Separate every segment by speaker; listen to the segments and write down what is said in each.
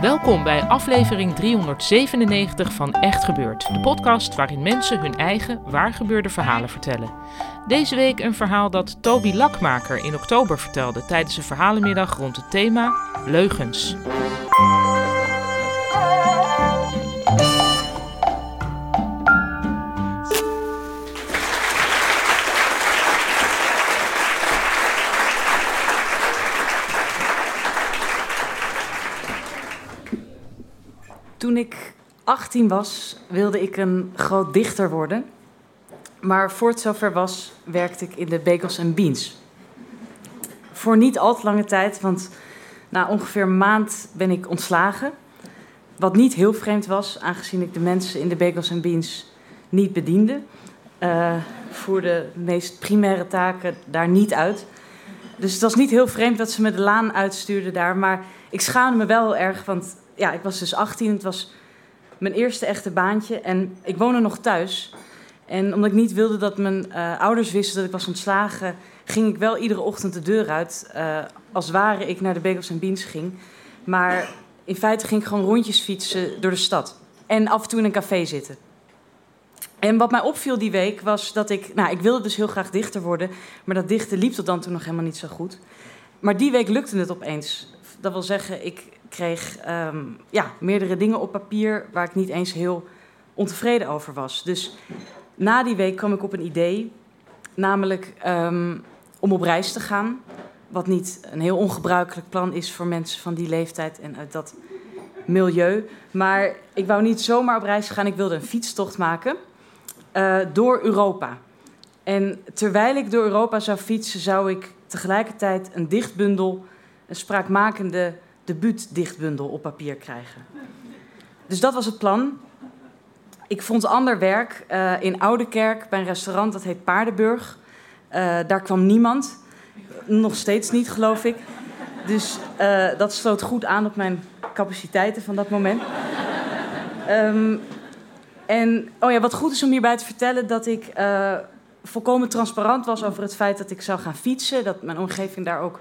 Speaker 1: Welkom bij aflevering 397 van Echt Gebeurd, de podcast waarin mensen hun eigen waargebeurde verhalen vertellen. Deze week een verhaal dat Toby Lakmaker in oktober vertelde tijdens een verhalenmiddag rond het thema leugens.
Speaker 2: Toen ik 18 was, wilde ik een groot dichter worden. Maar voor het zover was, werkte ik in de Bagels and Beans. Voor niet al te lange tijd, want na ongeveer een maand ben ik ontslagen. Wat niet heel vreemd was, aangezien ik de mensen in de Bagels and Beans niet bediende. Uh, voerde de meest primaire taken daar niet uit. Dus het was niet heel vreemd dat ze me de laan uitstuurden daar. Maar ik schaamde me wel heel erg, want ja, ik was dus 18. Het was mijn eerste echte baantje. En ik woonde nog thuis. En omdat ik niet wilde dat mijn uh, ouders wisten dat ik was ontslagen, ging ik wel iedere ochtend de deur uit. Uh, als ware ik naar de Bagels en Beans ging. Maar in feite ging ik gewoon rondjes fietsen door de stad. En af en toe in een café zitten. En wat mij opviel die week was dat ik... Nou, ik wilde dus heel graag dichter worden. Maar dat dichten liep tot dan toen nog helemaal niet zo goed. Maar die week lukte het opeens. Dat wil zeggen, ik kreeg um, ja, meerdere dingen op papier... waar ik niet eens heel ontevreden over was. Dus na die week kwam ik op een idee. Namelijk um, om op reis te gaan. Wat niet een heel ongebruikelijk plan is voor mensen van die leeftijd en uit dat milieu. Maar ik wou niet zomaar op reis gaan. Ik wilde een fietstocht maken uh, door Europa. En terwijl ik door Europa zou fietsen, zou ik tegelijkertijd een dichtbundel, een spraakmakende debuutdichtbundel op papier krijgen. Dus dat was het plan. Ik vond ander werk uh, in Oudekerk bij een restaurant dat heet Paardenburg. Uh, daar kwam niemand. Nog steeds niet, geloof ik. Dus uh, dat sloot goed aan op mijn capaciteiten van dat moment. Um, en oh ja, wat goed is om hierbij te vertellen, dat ik volkomen transparant was over het feit dat ik zou gaan fietsen. Dat mijn omgeving daar ook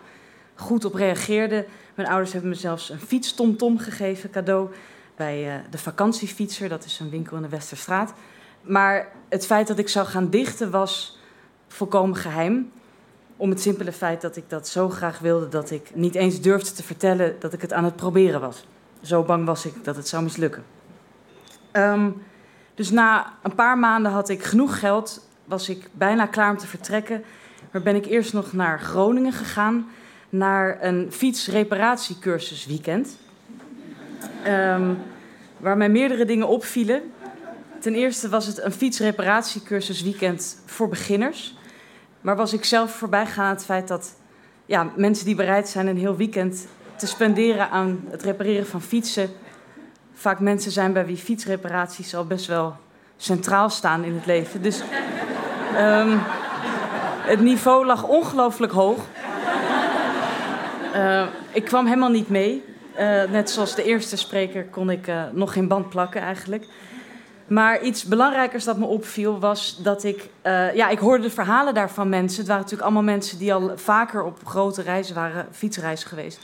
Speaker 2: goed op reageerde. Mijn ouders hebben me zelfs een fietstomtom gegeven, cadeau, bij uh, de vakantiefietser. Dat is een winkel in de Westerstraat. Maar het feit dat ik zou gaan dichten was volkomen geheim. Om het simpele feit dat ik dat zo graag wilde dat ik niet eens durfde te vertellen dat ik het aan het proberen was. Zo bang was ik dat het zou mislukken. Um, dus na een paar maanden had ik genoeg geld, was ik bijna klaar om te vertrekken. Maar ben ik eerst nog naar Groningen gegaan, naar een fietsreparatiecursus weekend. Um, waar mij meerdere dingen opvielen. Ten eerste was het een fietsreparatiecursus weekend voor beginners. Maar was ik zelf voorbij gegaan aan het feit dat ja, mensen die bereid zijn een heel weekend te spenderen aan het repareren van fietsen, vaak mensen zijn bij wie fietsreparaties al best wel centraal staan in het leven. Dus um, het niveau lag ongelooflijk hoog. Uh, ik kwam helemaal niet mee. Uh, net zoals de eerste spreker kon ik uh, nog geen band plakken eigenlijk. Maar iets belangrijkers dat me opviel was dat ik... ja, ik hoorde de verhalen daar van mensen. Het waren natuurlijk allemaal mensen die al vaker op grote reizen waren, fietsreizen geweest.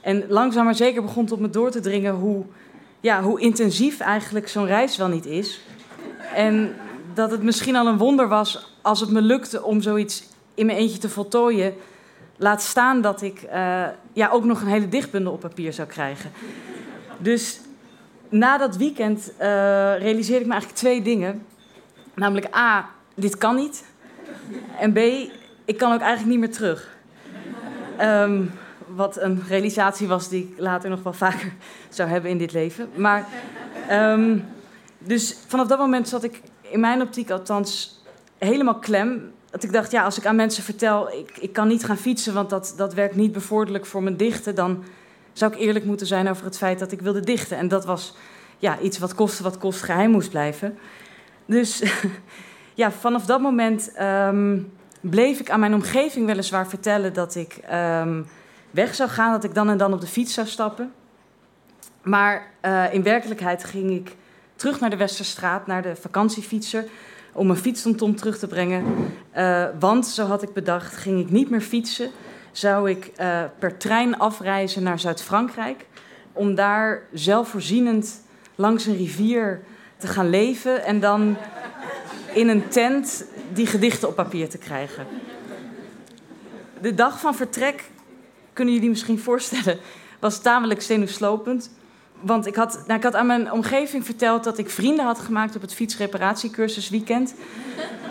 Speaker 2: En langzaam maar zeker begon het op me door te dringen hoe, ja, hoe intensief eigenlijk zo'n reis wel niet is. En dat het misschien al een wonder was als het me lukte om zoiets in mijn eentje te voltooien. Laat staan dat ik uh, ja, ook nog een hele dichtbundel op papier zou krijgen. Dus na dat weekend uh, realiseerde ik me eigenlijk twee dingen. Namelijk A, dit kan niet. En B, ik kan ook eigenlijk niet meer terug. Um, wat een realisatie was die ik later nog wel vaker zou hebben in dit leven. Maar um, Dus vanaf dat moment zat ik in mijn optiek althans helemaal klem. Dat ik dacht, ja, als ik aan mensen vertel, ik, ik kan niet gaan fietsen, want dat, dat werkt niet bevorderlijk voor mijn dichten, dan zou ik eerlijk moeten zijn over het feit dat ik wilde dichten. En dat was ja, iets wat koste wat kost geheim moest blijven. Dus ja, vanaf dat moment ehm, bleef ik aan mijn omgeving weliswaar vertellen dat ik ehm, weg zou gaan, dat ik dan en dan op de fiets zou stappen. Maar uh, in werkelijkheid ging ik terug naar de Westerstraat, naar de vakantiefietser, om mijn fietstomtom terug te brengen. Uh, want, zo had ik bedacht, ging ik niet meer fietsen, zou ik uh, per trein afreizen naar Zuid-Frankrijk, om daar zelfvoorzienend langs een rivier te gaan leven en dan in een tent die gedichten op papier te krijgen. De dag van vertrek, kunnen jullie misschien voorstellen, was tamelijk zenuwslopend. Want ik had, nou, ik had aan mijn omgeving verteld dat ik vrienden had gemaakt op het fietsreparatiecursus weekend.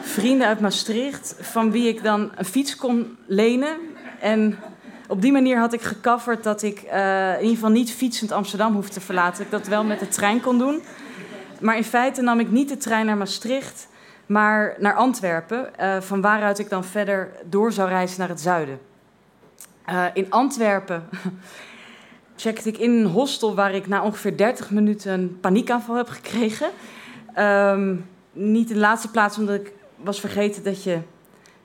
Speaker 2: Vrienden uit Maastricht, van wie ik dan een fiets kon lenen. En op die manier had ik gecoverd dat ik uh, in ieder geval niet fietsend Amsterdam hoefde te verlaten. Ik dat wel met de trein kon doen. Maar in feite nam ik niet de trein naar Maastricht, maar naar Antwerpen. Uh, van waaruit ik dan verder door zou reizen naar het zuiden. Uh, in Antwerpen checkte ik in een hostel waar ik na ongeveer 30 minuten een paniekaanval heb gekregen. Um, niet in de laatste plaats omdat ik was vergeten dat je...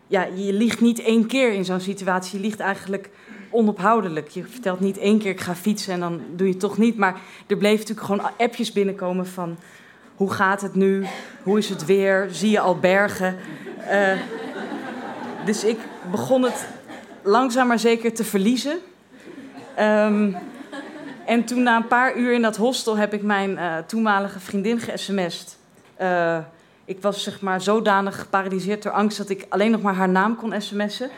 Speaker 2: Ja, je ligt niet één keer in zo'n situatie. Je ligt eigenlijk onophoudelijk. Je vertelt niet één keer ik ga fietsen en dan doe je het toch niet. Maar er bleef natuurlijk gewoon appjes binnenkomen van... Hoe gaat het nu? Hoe is het weer? Zie je al bergen? Uh, dus ik begon het langzaam maar zeker te verliezen. Um, en toen na een paar uur in dat hostel heb ik mijn uh, toenmalige vriendin ge-sms'd. Uh, ik was zeg maar zodanig geparalyseerd door angst dat ik alleen nog maar haar naam kon sms'en.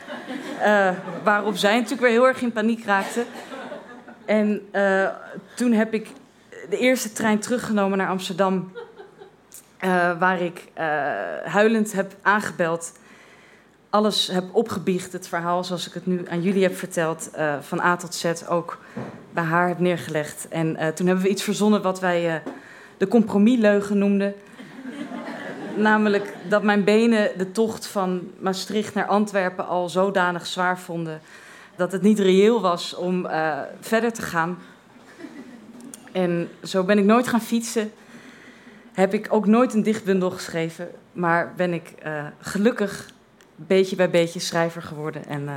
Speaker 2: Uh, waarop zij natuurlijk weer heel erg in paniek raakte. En toen heb ik de eerste trein teruggenomen naar Amsterdam. waar ik huilend heb aangebeld alles heb opgebiecht, het verhaal zoals ik het nu aan jullie heb verteld, uh, van A tot Z ook bij haar heb neergelegd. En uh, toen hebben we iets verzonnen wat wij uh, de compromisleugen noemden. Namelijk dat mijn benen de tocht van Maastricht naar Antwerpen al zodanig zwaar vonden dat het niet reëel was om verder te gaan. En zo ben ik nooit gaan fietsen. Heb ik ook nooit een dichtbundel geschreven, maar ben ik gelukkig beetje bij beetje schrijver geworden. En uh,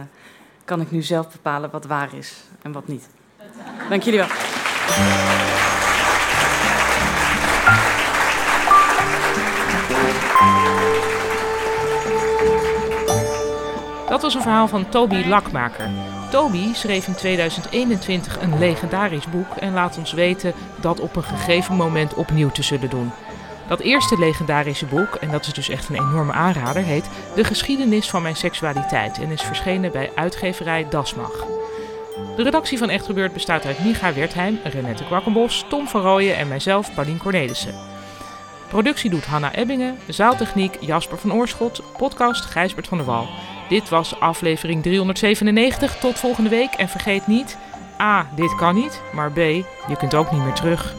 Speaker 2: kan ik nu zelf bepalen wat waar is en wat niet. Dank jullie wel.
Speaker 1: Dat was een verhaal van Toby Lakmaker. Toby schreef in 2021 een legendarisch boek en laat ons weten dat op een gegeven moment opnieuw te zullen doen. Dat eerste legendarische boek, en dat is dus echt een enorme aanrader, heet De geschiedenis van mijn seksualiteit en is verschenen bij uitgeverij Dasmag. De redactie van Echt Gebeurd bestaat uit Micha Wertheim, Renette Kwakkenbos, Tom van Rooyen en mijzelf, Paulien Cornelissen. Productie doet Hanna Ebbingen, zaaltechniek Jasper van Oorschot, podcast Gijsbert van der Wal. Dit was aflevering 397. Tot volgende week en vergeet niet: A. Dit kan niet, maar B. Je kunt ook niet meer terug.